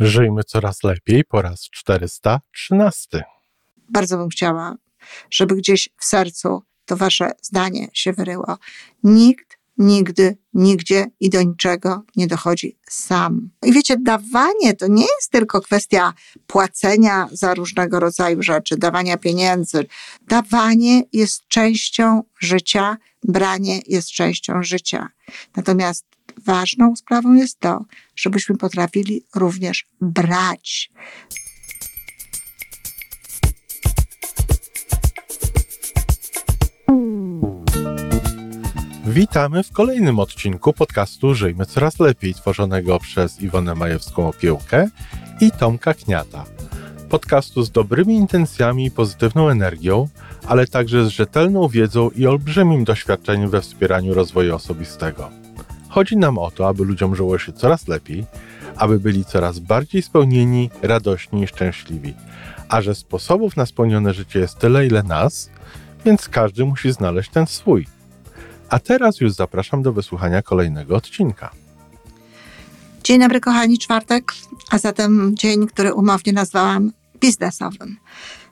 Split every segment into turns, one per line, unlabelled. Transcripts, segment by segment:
Żyjmy coraz lepiej po raz 413.
Bardzo bym chciała, żeby gdzieś w sercu to wasze zdanie się wyryło. Nikt nigdy, nigdzie i do niczego nie dochodzi sam. I wiecie, dawanie to nie jest tylko kwestia płacenia za różnego rodzaju rzeczy, dawania pieniędzy. Dawanie jest częścią życia, branie jest częścią życia. Natomiast ważną sprawą jest to, żebyśmy potrafili również brać.
Witamy w kolejnym odcinku podcastu Żyjmy Coraz Lepiej, tworzonego przez Iwonę Majewską Opiełkę i Tomka Kniata. Podcastu z dobrymi intencjami i pozytywną energią, ale także z rzetelną wiedzą i olbrzymim doświadczeniem we wspieraniu rozwoju osobistego. Chodzi nam o to, aby ludziom żyło się coraz lepiej, aby byli coraz bardziej spełnieni, radośni i szczęśliwi. A że sposobów na spełnione życie jest tyle, ile nas, więc każdy musi znaleźć ten swój. A teraz już zapraszam do wysłuchania kolejnego odcinka.
Dzień dobry, kochani, czwartek, a zatem dzień, który umownie nazwałam biznesowym.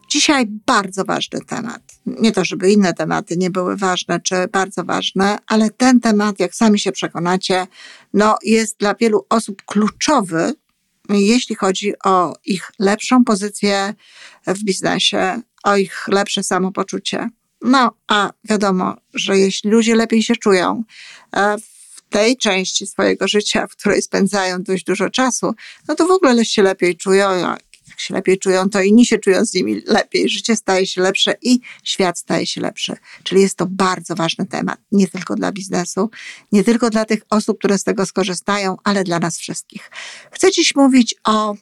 Dzisiaj bardzo ważny temat. Nie to, żeby inne tematy nie były ważne czy bardzo ważne, ale ten temat, jak sami się przekonacie, no, jest dla wielu osób kluczowy, jeśli chodzi o ich lepszą pozycję w biznesie, o ich lepsze samopoczucie. No, a wiadomo, że jeśli ludzie lepiej się czują e, w tej części swojego życia, w której spędzają dość dużo czasu, no to w ogóle się lepiej czują. Jak się lepiej czują, to inni się czują z nimi lepiej. Życie staje się lepsze i świat staje się lepszy. Czyli jest to bardzo ważny temat, nie tylko dla biznesu, nie tylko dla tych osób, które z tego skorzystają, ale dla nas wszystkich. Chcę dziś mówić o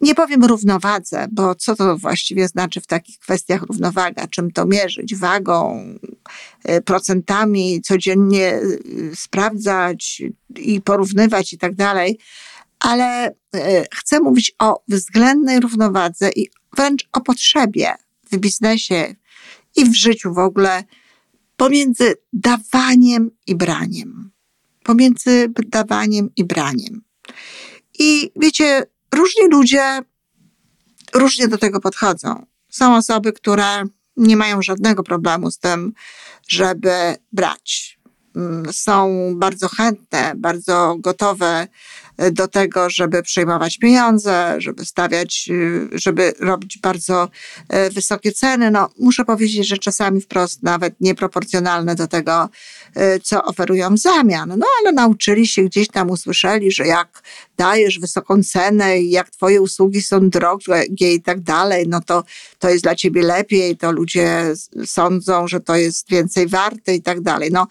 nie powiem równowadze, bo co to właściwie znaczy w takich kwestiach równowaga? Czym to mierzyć? Wagą, y, procentami, codziennie y, sprawdzać i porównywać i tak dalej. Ale y, chcę mówić o względnej równowadze i wręcz o potrzebie w biznesie i w życiu w ogóle pomiędzy dawaniem i braniem. Pomiędzy dawaniem i braniem. I wiecie, różni ludzie różnie do tego podchodzą. Są osoby, które nie mają żadnego problemu z tym, żeby brać. Mm, są bardzo chętne, bardzo gotowe do tego, żeby przejmować pieniądze, żeby stawiać, y, żeby robić bardzo e, wysokie ceny. No, muszę powiedzieć, że czasami wprost nawet nieproporcjonalne do tego, e, co oferują w zamian. No, ale nauczyli się gdzieś tam, usłyszeli, że jak dajesz wysoką cenę i jak twoje usługi są drogie i tak dalej, no to to jest dla ciebie lepiej, to ludzie sądzą, że to jest więcej warte i tak dalej. No,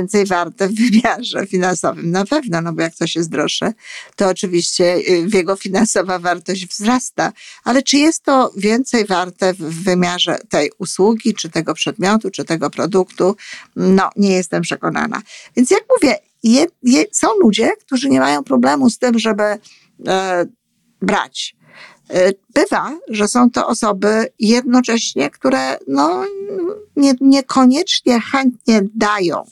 więcej warte w wymiarze finansowym na pewno, no bo jak coś jest droższe, to oczywiście y, jego finansowa wartość wzrasta. Ale czy jest to więcej warte w wymiarze tej usługi, czy tego przedmiotu, czy tego produktu? No, nie jestem przekonana. Więc jak mówię, je, je, są ludzie, którzy nie mają problemu z tym, żeby e, brać. E, bywa, że są to osoby jednocześnie, które no, nie, niekoniecznie chętnie dają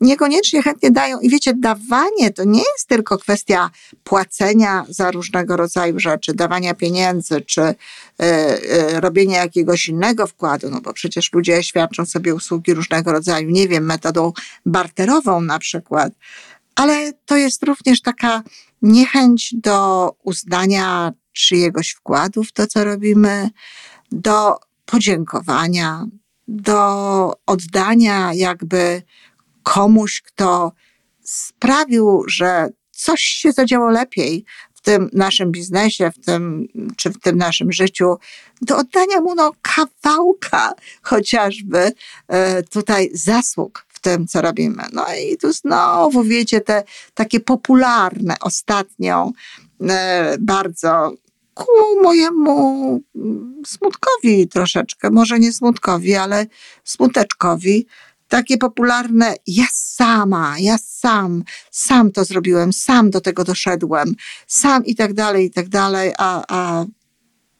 niekoniecznie chętnie dają. I wiecie, dawanie to nie jest tylko kwestia płacenia za różnego rodzaju rzeczy, dawania pieniędzy, czy y, y, robienia jakiegoś innego wkładu, no bo przecież ludzie świadczą sobie usługi różnego rodzaju, nie wiem, metodą barterową na przykład, ale to jest również taka niechęć do uznania czyjegoś wkładu w to, co robimy, do podziękowania, do oddania jakby komuś, kto sprawił, że coś się zadziało lepiej w tym naszym biznesie, w tym, czy w tym naszym życiu, do oddania mu no, kawałka chociażby e, tutaj zasług w tym, co robimy. No i tu znowu, wiecie, te takie popularne ostatnio e, bardzo ku mojemu smutkowi troszeczkę, może nie smutkowi, ale smuteczkowi, takie popularne ja sama, ja sam, sam to zrobiłem, sam do tego doszedłem, sam i tak dalej, i tak dalej, a, a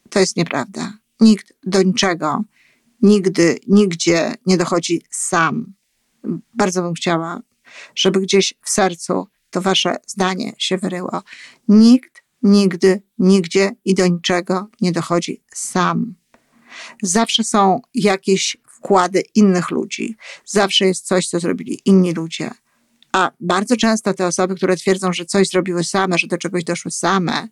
to jest nieprawda. Nikt do niczego, nigdy, nigdzie nie dochodzi sam. Bardzo bym chciała, żeby gdzieś w sercu to wasze zdanie się wyryło. Nikt nigdy, nigdzie i do niczego nie dochodzi sam. Zawsze są jakieś wkłady innych ludzi, zawsze jest coś, co zrobili inni ludzie. A bardzo często te osoby, które twierdzą, że coś zrobiły same, że do czegoś doszły same,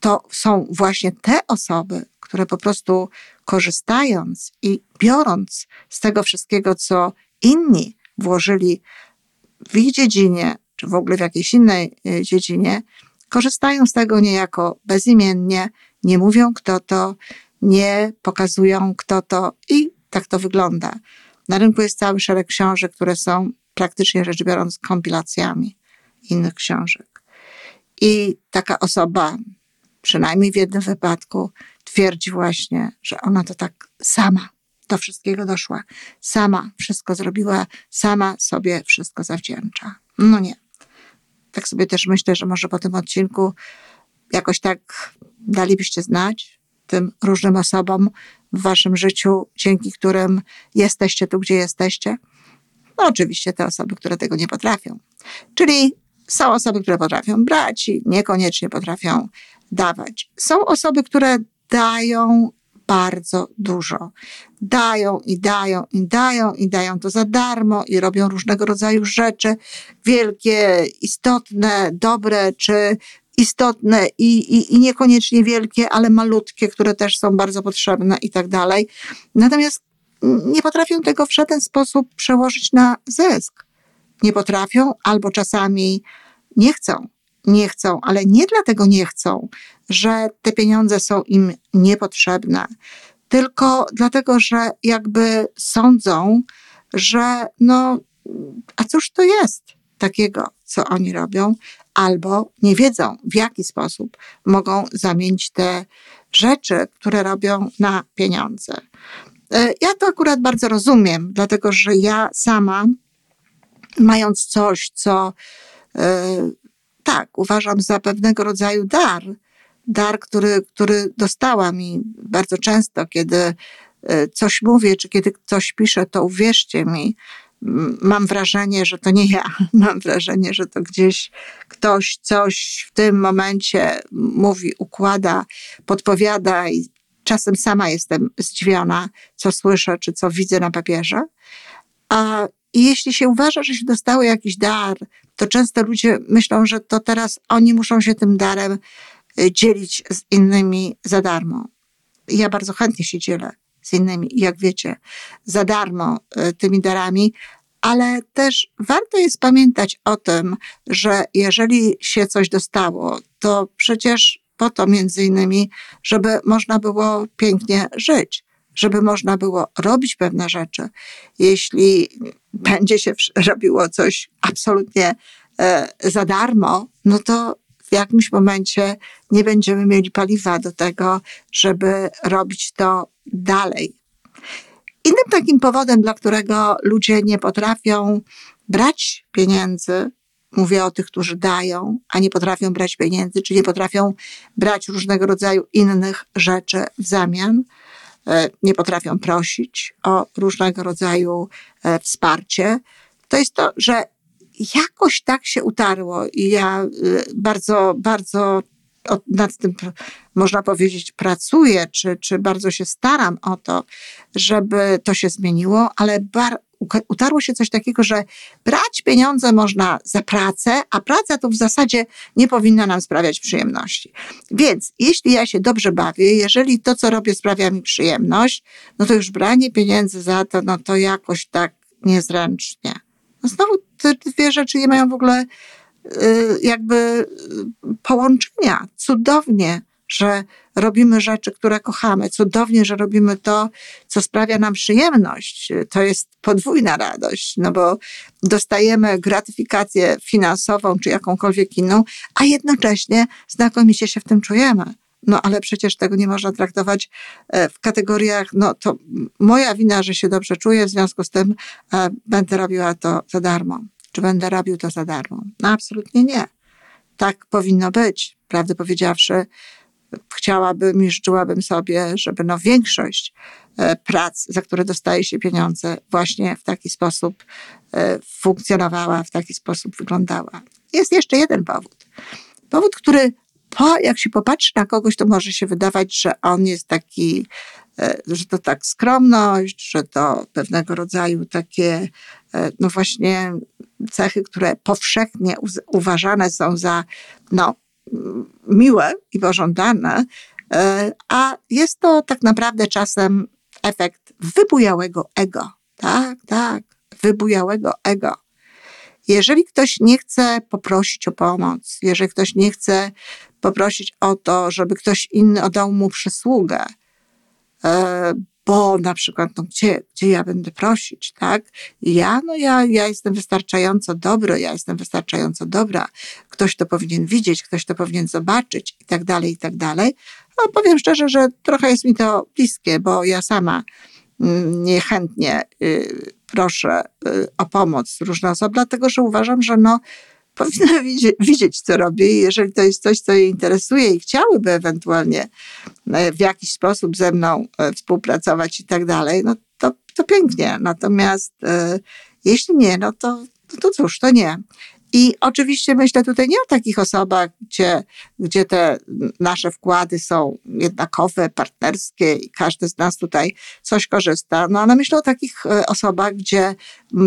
to są właśnie te osoby, które po prostu korzystając i biorąc z tego wszystkiego, co inni włożyli w ich dziedzinie, czy w ogóle w jakiejś innej e, dziedzinie, korzystają z tego niejako bezimiennie, nie mówią kto to, nie pokazują kto to i tak to wygląda. Na rynku jest cały szereg książek, które są praktycznie rzecz biorąc kompilacjami innych książek. I taka osoba, przynajmniej w jednym wypadku, twierdzi właśnie, że ona to tak sama do wszystkiego doszła. Sama wszystko zrobiła, sama sobie wszystko zawdzięcza. No nie. Tak sobie też myślę, że może po tym odcinku jakoś tak dalibyście znać tym różnym osobom w waszym życiu, dzięki którym jesteście tu, gdzie jesteście. No oczywiście te osoby, które tego nie potrafią. Czyli są osoby, które potrafią brać i niekoniecznie potrafią dawać. Są osoby, które dają bardzo dużo. Dają i dają i dają i dają to za darmo i robią różnego rodzaju rzeczy wielkie, istotne, dobre czy istotne i, i, i niekoniecznie wielkie, ale malutkie, które też są bardzo potrzebne i tak dalej. Natomiast nie potrafią tego w żaden sposób przełożyć na zysk. Nie potrafią albo czasami nie chcą. Nie chcą, ale nie dlatego nie chcą, że te pieniądze są im niepotrzebne, tylko dlatego, że jakby sądzą, że no, a cóż to jest takiego, co oni robią, albo nie wiedzą, w jaki sposób mogą zamienić te rzeczy, które robią na pieniądze. E, ja to akurat bardzo rozumiem, dlatego że ja sama, mając coś, co e, tak, uważam za pewnego rodzaju dar, dar, który, który dostałam i bardzo często, kiedy e, coś mówię, czy kiedy coś piszę, to uwierzcie mi, mam wrażenie, że to nie ja. Mam wrażenie, że to gdzieś ktoś coś w tym momencie mówi, układa, podpowiada i czasem sama jestem zdziwiona, co słyszę, czy co widzę na papierze. A jeśli się uważa, że się dostało jakiś dar, to często ludzie myślą, że to teraz oni muszą się tym darem y, dzielić z innymi za darmo. Ja bardzo chętnie się dzielę z innymi, jak wiecie, za darmo y, tymi darami, ale też warto jest pamiętać o tym, że jeżeli się coś dostało, to przecież po to między innymi, żeby można było pięknie żyć, żeby można było robić pewne rzeczy. Jeśli będzie się robiło coś absolutnie e, za darmo, no to w jakimś momencie nie będziemy mieli paliwa do tego, żeby robić to dalej. Innym takim powodem, dla którego ludzie nie potrafią brać pieniędzy, mówię o tych, którzy dają, a nie potrafią brać pieniędzy, czy nie potrafią brać różnego rodzaju innych rzeczy w zamian, e, nie potrafią prosić o różnego rodzaju e, wsparcie, to jest to, że jakoś tak się utarło i ja e, bardzo, bardzo nad tym, można powiedzieć, pracuję, czy, czy bardzo się staram o to, żeby to się zmieniło, ale bar, utarło się coś takiego, że brać pieniądze można za pracę, a praca to w zasadzie nie powinna nam sprawiać przyjemności. Więc jeśli ja się dobrze bawię, jeżeli to, co robię, sprawia mi przyjemność, no to już branie pieniędzy za to, no to jakoś tak niezręcznie. No znowu te dwie rzeczy nie mają w ogóle jakby y, połączenia. Cudownie, że robimy rzeczy, które kochamy. Cudownie, że robimy to, co sprawia nam przyjemność. To jest podwójna radość, no bo dostajemy gratyfikację finansową czy jakąkolwiek inną, a jednocześnie znakomicie się w tym czujemy. No ale przecież tego nie można traktować e, w kategoriach, no to moja wina, że się dobrze czuję, w związku z tym e, będę robiła to za darmo. Czy będę robił to za darmo? No absolutnie nie. Tak powinno być. Prawdę powiedziawszy, chciałabym i życzyłabym sobie, żeby no większość e, prac, za które dostaje się pieniądze, właśnie w taki sposób e, funkcjonowała, w taki sposób wyglądała. Jest jeszcze jeden powód. Powód, który po, jak się popatrzy na kogoś, to może się wydawać, że on jest taki, że to tak skromność, że to pewnego rodzaju takie, e, no właśnie cechy, które powszechnie uważane są za, no, miłe i pożądane, e, a jest to tak naprawdę czasem efekt wybujałego ego. Tak, tak, wybujałego ego. Jeżeli ktoś nie chce poprosić o pomoc, jeżeli ktoś nie chce poprosić o to, żeby ktoś inny oddał mu przysługę, e, bo na przykład, no gdzie, gdzie ja będę prosić, tak? Ja, no ja, ja jestem wystarczająco dobry, ja jestem wystarczająco dobra, ktoś to powinien widzieć, ktoś to powinien zobaczyć i tak dalej, i tak dalej. No, powiem szczerze, że trochę jest mi to bliskie, bo ja sama mm, niechętnie y, proszę y, o pomoc różne osoby, dlatego że uważam, że no, powinna widzieć, co robię i jeżeli to jest coś, co je interesuje i chciałyby ewentualnie e, w jakiś sposób ze mną e, współpracować i tak dalej, no to, to pięknie. Natomiast e, jeśli nie, no to, to cóż, to nie. I oczywiście myślę tutaj nie o takich osobach, gdzie, gdzie te nasze wkłady są jednakowe, partnerskie i każdy z nas tutaj coś korzysta, no ale myślę o takich e, osobach, gdzie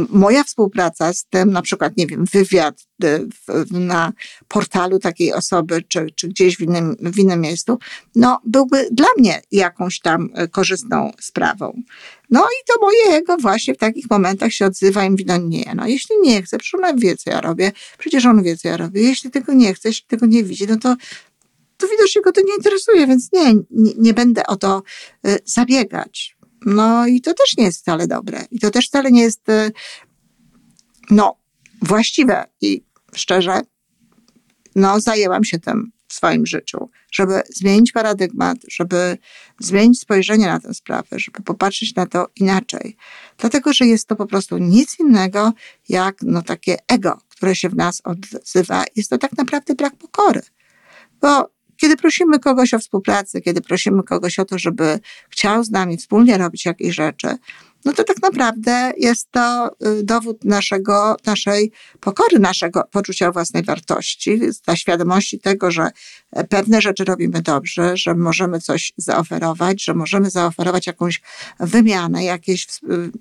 moja współpraca z tym, na przykład, nie wiem, wywiad e, na portalu takiej osoby, czy, czy gdzieś w innym, w innym miejscu, no byłby dla mnie jakąś tam e, korzystną sprawą. No i to moje ego właśnie w takich momentach się odzywa i mówi, no nie, no jeśli nie chce, przecież ona wie, co ja robię, przecież on wie, co ja robię. Jeśli tego nie chce, jeśli tego nie widzi, no to, to widocznie go to nie interesuje, więc nie, nie, nie będę o to y, zabiegać. No i to też nie jest wcale dobre. I to też wcale nie jest, y, no, właściwe. I szczerze, no, zajęłam się tym w swoim życiu, żeby zmienić paradygmat, żeby zmienić spojrzenie na tę sprawę, żeby popatrzeć na to inaczej. Dlatego, że jest to po prostu nic innego jak no, takie ego, które się w nas odzywa. Jest to tak naprawdę brak pokory. Bo kiedy prosimy kogoś o współpracę, kiedy prosimy kogoś o to, żeby chciał z nami wspólnie robić jakieś rzeczy, no to tak naprawdę jest to y, dowód naszego, naszej pokory, naszego poczucia własnej wartości, ta świadomości tego, że e, pewne rzeczy robimy dobrze, że możemy coś zaoferować, że możemy zaoferować jakąś wymianę, jakieś y,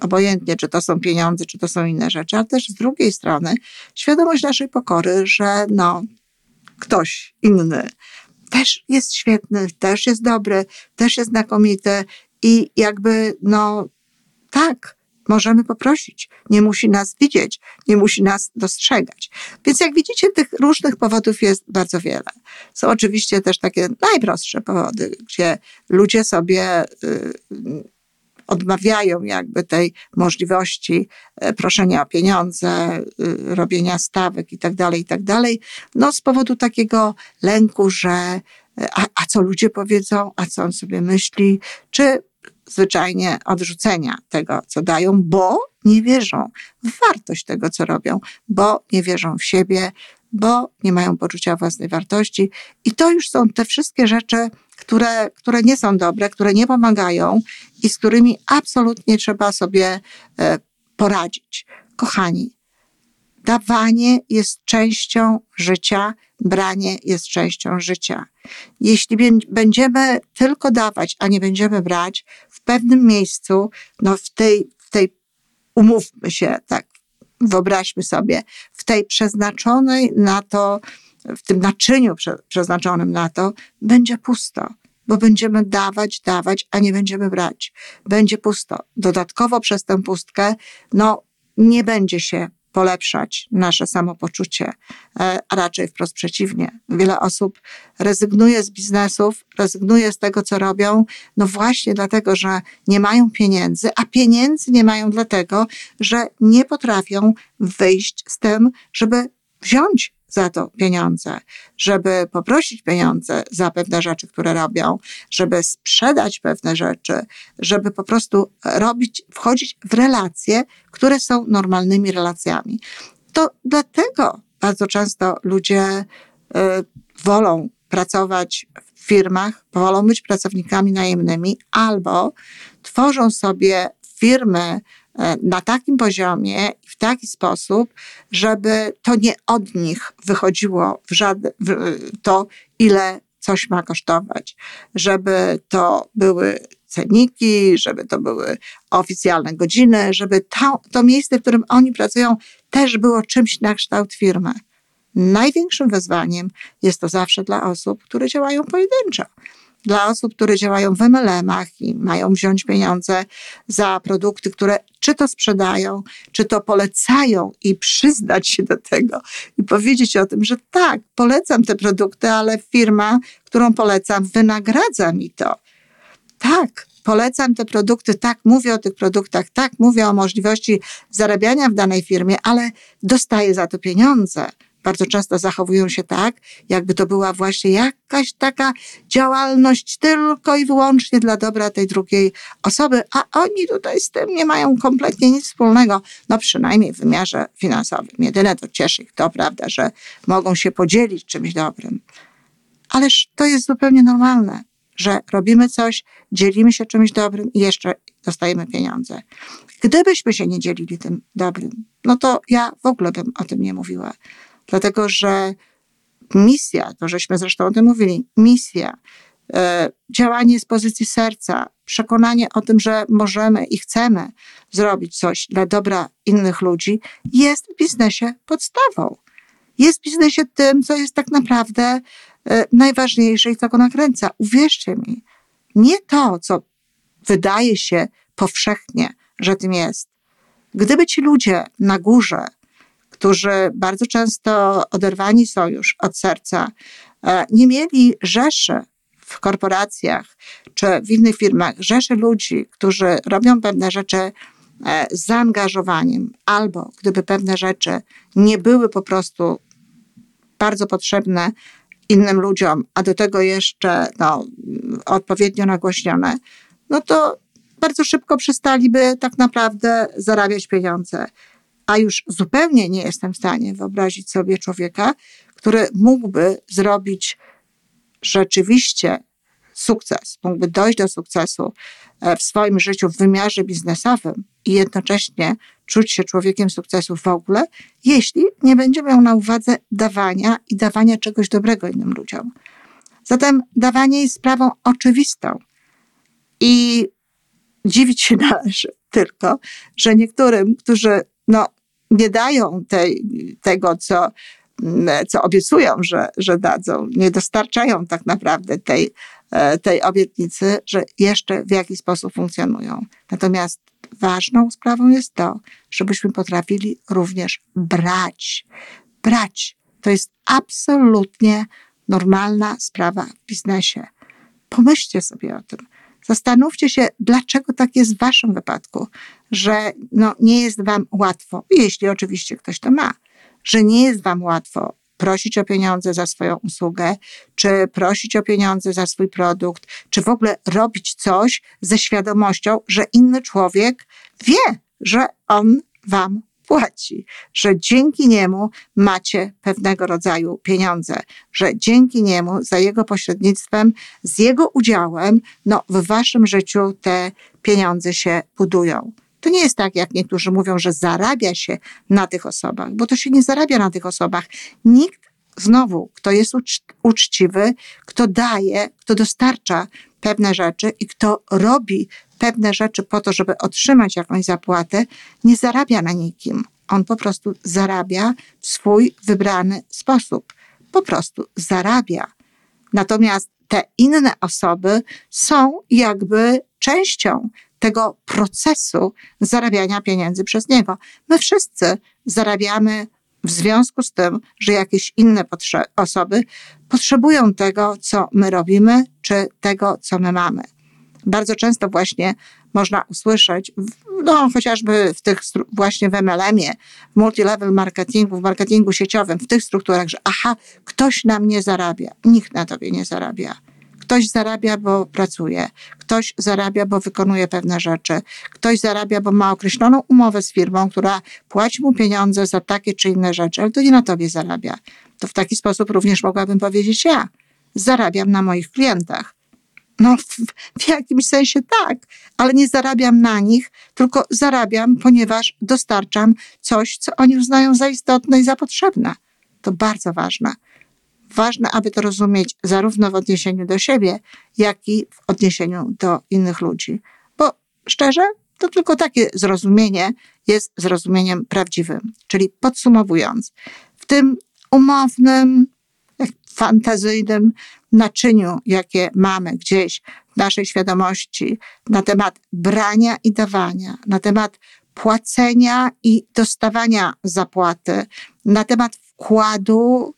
obojętnie, czy to są pieniądze, czy to są inne rzeczy, ale też z drugiej strony świadomość naszej pokory, że no, ktoś inny też jest świetny, też jest dobry, też jest znakomity i jakby no tak, możemy poprosić. Nie musi nas widzieć, nie musi nas dostrzegać. Więc jak widzicie, tych różnych powodów jest bardzo wiele. Są oczywiście też takie najprostsze powody, gdzie ludzie sobie y, odmawiają jakby tej możliwości e, proszenia o pieniądze, y, robienia stawek i tak dalej, i tak. No z powodu takiego lęku, że e, a, a co ludzie powiedzą, a co on sobie myśli, czy zwyczajnie odrzucenia tego, co dają, bo nie wierzą w wartość tego, co robią, bo nie wierzą w siebie, bo nie mają poczucia własnej wartości. I to już są te wszystkie rzeczy, które, które nie są dobre, które nie pomagają i z którymi absolutnie trzeba sobie e, poradzić. Kochani, dawanie jest częścią życia, branie jest częścią życia. Jeśli będziemy tylko dawać, a nie będziemy brać, w pewnym miejscu, no w tej, w tej umówmy się, tak, wyobraźmy sobie, w tej przeznaczonej na to, w tym naczyniu prze, przeznaczonym na to, będzie pusto, bo będziemy dawać, dawać, a nie będziemy brać. Będzie pusto. Dodatkowo przez tę pustkę, no, nie będzie się polepszać nasze samopoczucie, e, a raczej wprost przeciwnie. Wiele osób rezygnuje z biznesów, rezygnuje z tego, co robią, no właśnie dlatego, że nie mają pieniędzy, a pieniędzy nie mają dlatego, że nie potrafią wyjść z tym, żeby wziąć za to pieniądze, żeby poprosić pieniądze za pewne rzeczy, które robią, żeby sprzedać pewne rzeczy, żeby po prostu robić, wchodzić w relacje, które są normalnymi relacjami. To dlatego bardzo często ludzie y, wolą pracować w firmach, wolą być pracownikami najemnymi albo tworzą sobie firmy na takim poziomie i w taki sposób, żeby to nie od nich wychodziło w żadne, w to, ile coś ma kosztować, żeby to były ceniki, żeby to były oficjalne godziny, żeby to, to miejsce, w którym oni pracują, też było czymś na kształt firmy. Największym wyzwaniem jest to zawsze dla osób, które działają pojedynczo. Dla osób, które działają w MLM-ach i mają wziąć pieniądze za produkty, które czy to sprzedają, czy to polecają i przyznać się do tego i powiedzieć o tym, że tak, polecam te produkty, ale firma, którą polecam, wynagradza mi to. Tak, polecam te produkty, tak, mówię o tych produktach, tak, mówię o możliwości zarabiania w danej firmie, ale dostaję za to pieniądze bardzo często zachowują się tak, jakby to była właśnie jakaś taka działalność tylko i wyłącznie dla dobra tej drugiej osoby, a oni tutaj z tym nie mają kompletnie nic wspólnego, no przynajmniej w wymiarze finansowym. Jedyne to cieszy ich to, prawda, że mogą się podzielić czymś dobrym. Ależ to jest zupełnie normalne, że robimy coś, dzielimy się czymś dobrym i jeszcze dostajemy pieniądze. Gdybyśmy się nie dzielili tym dobrym, no to ja w ogóle bym o tym nie mówiła. Dlatego, że misja, to żeśmy zresztą o tym mówili, misja, e, działanie z pozycji serca, przekonanie o tym, że możemy i chcemy zrobić coś dla dobra innych ludzi, jest w biznesie podstawą. Jest w biznesie tym, co jest tak naprawdę e, najważniejsze i co go nakręca. Uwierzcie mi, nie to, co wydaje się powszechnie, że tym jest. Gdyby ci ludzie na górze którzy bardzo często oderwani są już od serca, e, nie mieli rzeszy w korporacjach czy w innych firmach, rzeszy ludzi, którzy robią pewne rzeczy e, z zaangażowaniem, albo gdyby pewne rzeczy nie były po prostu bardzo potrzebne innym ludziom, a do tego jeszcze no, odpowiednio nagłośnione, no to bardzo szybko przestaliby tak naprawdę zarabiać pieniądze a już zupełnie nie jestem w stanie wyobrazić sobie człowieka, który mógłby zrobić rzeczywiście sukces, mógłby dojść do sukcesu e, w swoim życiu w wymiarze biznesowym i jednocześnie czuć się człowiekiem sukcesu w ogóle, jeśli nie będzie miał na uwadze dawania i dawania czegoś dobrego innym ludziom. Zatem dawanie jest sprawą oczywistą i dziwić się należy tylko, że niektórym, którzy no, nie dają tej, tego, co, mm, co obiecują, że, że dadzą, nie dostarczają tak naprawdę tej, e, tej obietnicy, że jeszcze w jakiś sposób funkcjonują. Natomiast ważną sprawą jest to, żebyśmy potrafili również brać. Brać. To jest absolutnie normalna sprawa w biznesie. Pomyślcie sobie o tym. Zastanówcie się, dlaczego tak jest w waszym wypadku, że no, nie jest wam łatwo, jeśli oczywiście ktoś to ma, że nie jest wam łatwo prosić o pieniądze za swoją usługę, czy prosić o pieniądze za swój produkt, czy w ogóle robić coś ze świadomością, że inny człowiek wie, że on wam płaci, że dzięki niemu macie pewnego rodzaju pieniądze, że dzięki niemu, za jego pośrednictwem, z jego udziałem, no, w waszym życiu te pieniądze się budują. To nie jest tak, jak niektórzy mówią, że zarabia się na tych osobach, bo to się nie zarabia na tych osobach. Nikt, znowu, kto jest uczciwy, kto daje, kto dostarcza pewne rzeczy i kto robi pewne rzeczy po to, żeby otrzymać jakąś zapłatę, nie zarabia na nikim. On po prostu zarabia w swój wybrany sposób. Po prostu zarabia. Natomiast te inne osoby są jakby częścią tego procesu zarabiania pieniędzy przez niego. My wszyscy zarabiamy w związku z tym, że jakieś inne osoby potrzebują tego, co my robimy, czy tego, co my mamy. Bardzo często właśnie można usłyszeć, no chociażby w tych właśnie w MLM-ie, w multilevel marketingu, w marketingu sieciowym, w tych strukturach, że aha, ktoś na mnie zarabia. Nikt na tobie nie zarabia. Ktoś zarabia, bo pracuje, ktoś zarabia, bo wykonuje pewne rzeczy, ktoś zarabia, bo ma określoną umowę z firmą, która płaci mu pieniądze za takie czy inne rzeczy, ale to nie na tobie zarabia. To w taki sposób również mogłabym powiedzieć ja. Zarabiam na moich klientach No, w, w, jakimś sensie tak, ale nie zarabiam na nich, tylko zarabiam, ponieważ dostarczam coś, co oni uznają za istotne i za potrzebne. To bardzo ważne. Ważne, aby to rozumieć zarówno w odniesieniu do siebie, jak i w odniesieniu do innych ludzi. Bo szczerze, to tylko takie zrozumienie jest zrozumieniem prawdziwym. Czyli podsumowując, w tym umownym, fantazyjnym naczyniu, jakie mamy gdzieś w naszej świadomości na temat brania i dawania, na temat płacenia i dostawania zapłaty, na temat wkładu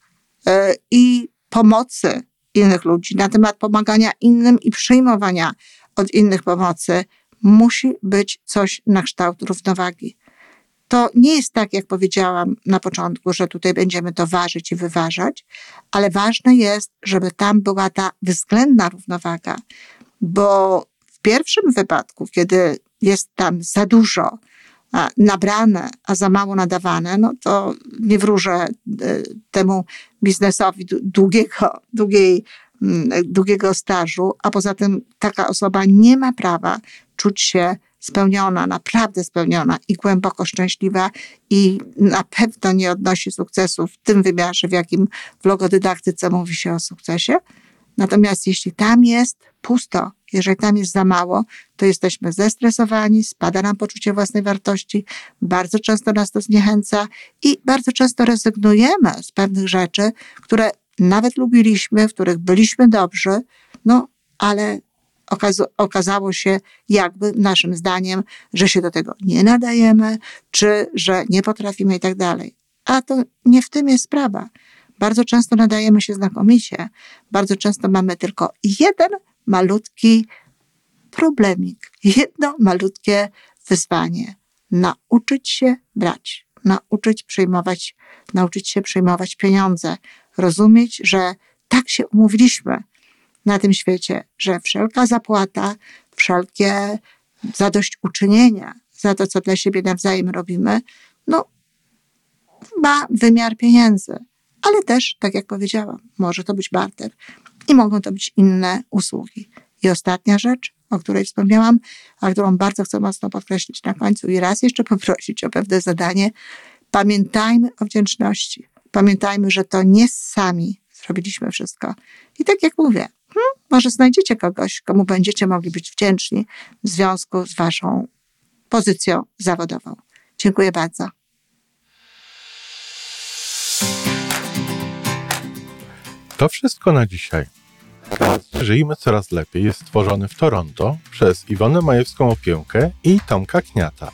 e, i pomocy innych ludzi, na temat pomagania innym i przyjmowania od innych pomocy, musi być coś na kształt równowagi. To nie jest tak, jak powiedziałam na początku, że tutaj będziemy to ważyć i wyważać, ale ważne jest, żeby tam była ta względna równowaga, bo w pierwszym wypadku, kiedy jest tam za dużo nabrane, a za mało nadawane, no to nie wróżę e, temu biznesowi długiego, długiej, mm, długiego stażu, a poza tym taka osoba nie ma prawa czuć się spełniona, naprawdę spełniona i głęboko szczęśliwa i na pewno nie odnosi sukcesu w tym wymiarze, w jakim w logodydaktyce mówi się o sukcesie. Natomiast jeśli tam jest pusto, jeżeli tam jest za mało, to jesteśmy zestresowani, spada nam poczucie własnej wartości, bardzo często nas to zniechęca i bardzo często rezygnujemy z pewnych rzeczy, które nawet lubiliśmy, w których byliśmy dobrzy, no ale okazało się jakby naszym zdaniem, że się do tego nie nadajemy, czy że nie potrafimy i tak dalej. A to nie w tym jest sprawa. Bardzo często nadajemy się znakomicie, bardzo często mamy tylko jeden malutki problemik, jedno malutkie wyzwanie. Nauczyć się brać, nauczyć przyjmować, nauczyć się przyjmować pieniądze, rozumieć, że tak się umówiliśmy, na tym świecie, że wszelka zapłata, wszelkie zadośćuczynienia za to, co dla siebie nawzajem robimy, no, ma wymiar pieniędzy. Ale też, tak jak powiedziałam, może to być barter i mogą to być inne usługi. I ostatnia rzecz, o której wspomniałam, a którą bardzo chcę mocno podkreślić na końcu i raz jeszcze poprosić o pewne zadanie. Pamiętajmy o wdzięczności. Pamiętajmy, że to nie sami zrobiliśmy wszystko. I tak jak mówię, może znajdziecie kogoś, komu będziecie mogli być wdzięczni w związku z Waszą pozycją zawodową. Dziękuję bardzo.
To wszystko na dzisiaj. Żyjmy coraz lepiej jest stworzony w Toronto przez Iwonę Majewską Opiełkę i Tomka Kniata.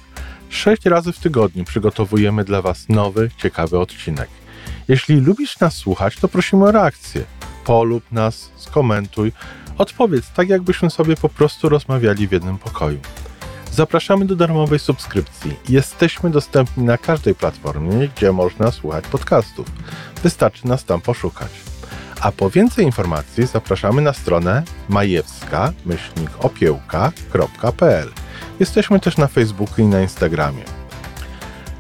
Sześć razy w tygodniu przygotowujemy dla Was nowy, ciekawy odcinek. Jeśli lubisz nas słuchać, to prosimy o reakcję polub nas, skomentuj, odpowiedz tak, jakbyśmy sobie po prostu rozmawiali w jednym pokoju. Zapraszamy do darmowej subskrypcji. Jesteśmy dostępni na każdej platformie, gdzie można słuchać podcastów. Wystarczy nas tam poszukać. A po więcej informacji zapraszamy na stronę majewska-opiełka.pl. Jesteśmy też na Facebooku i na Instagramie.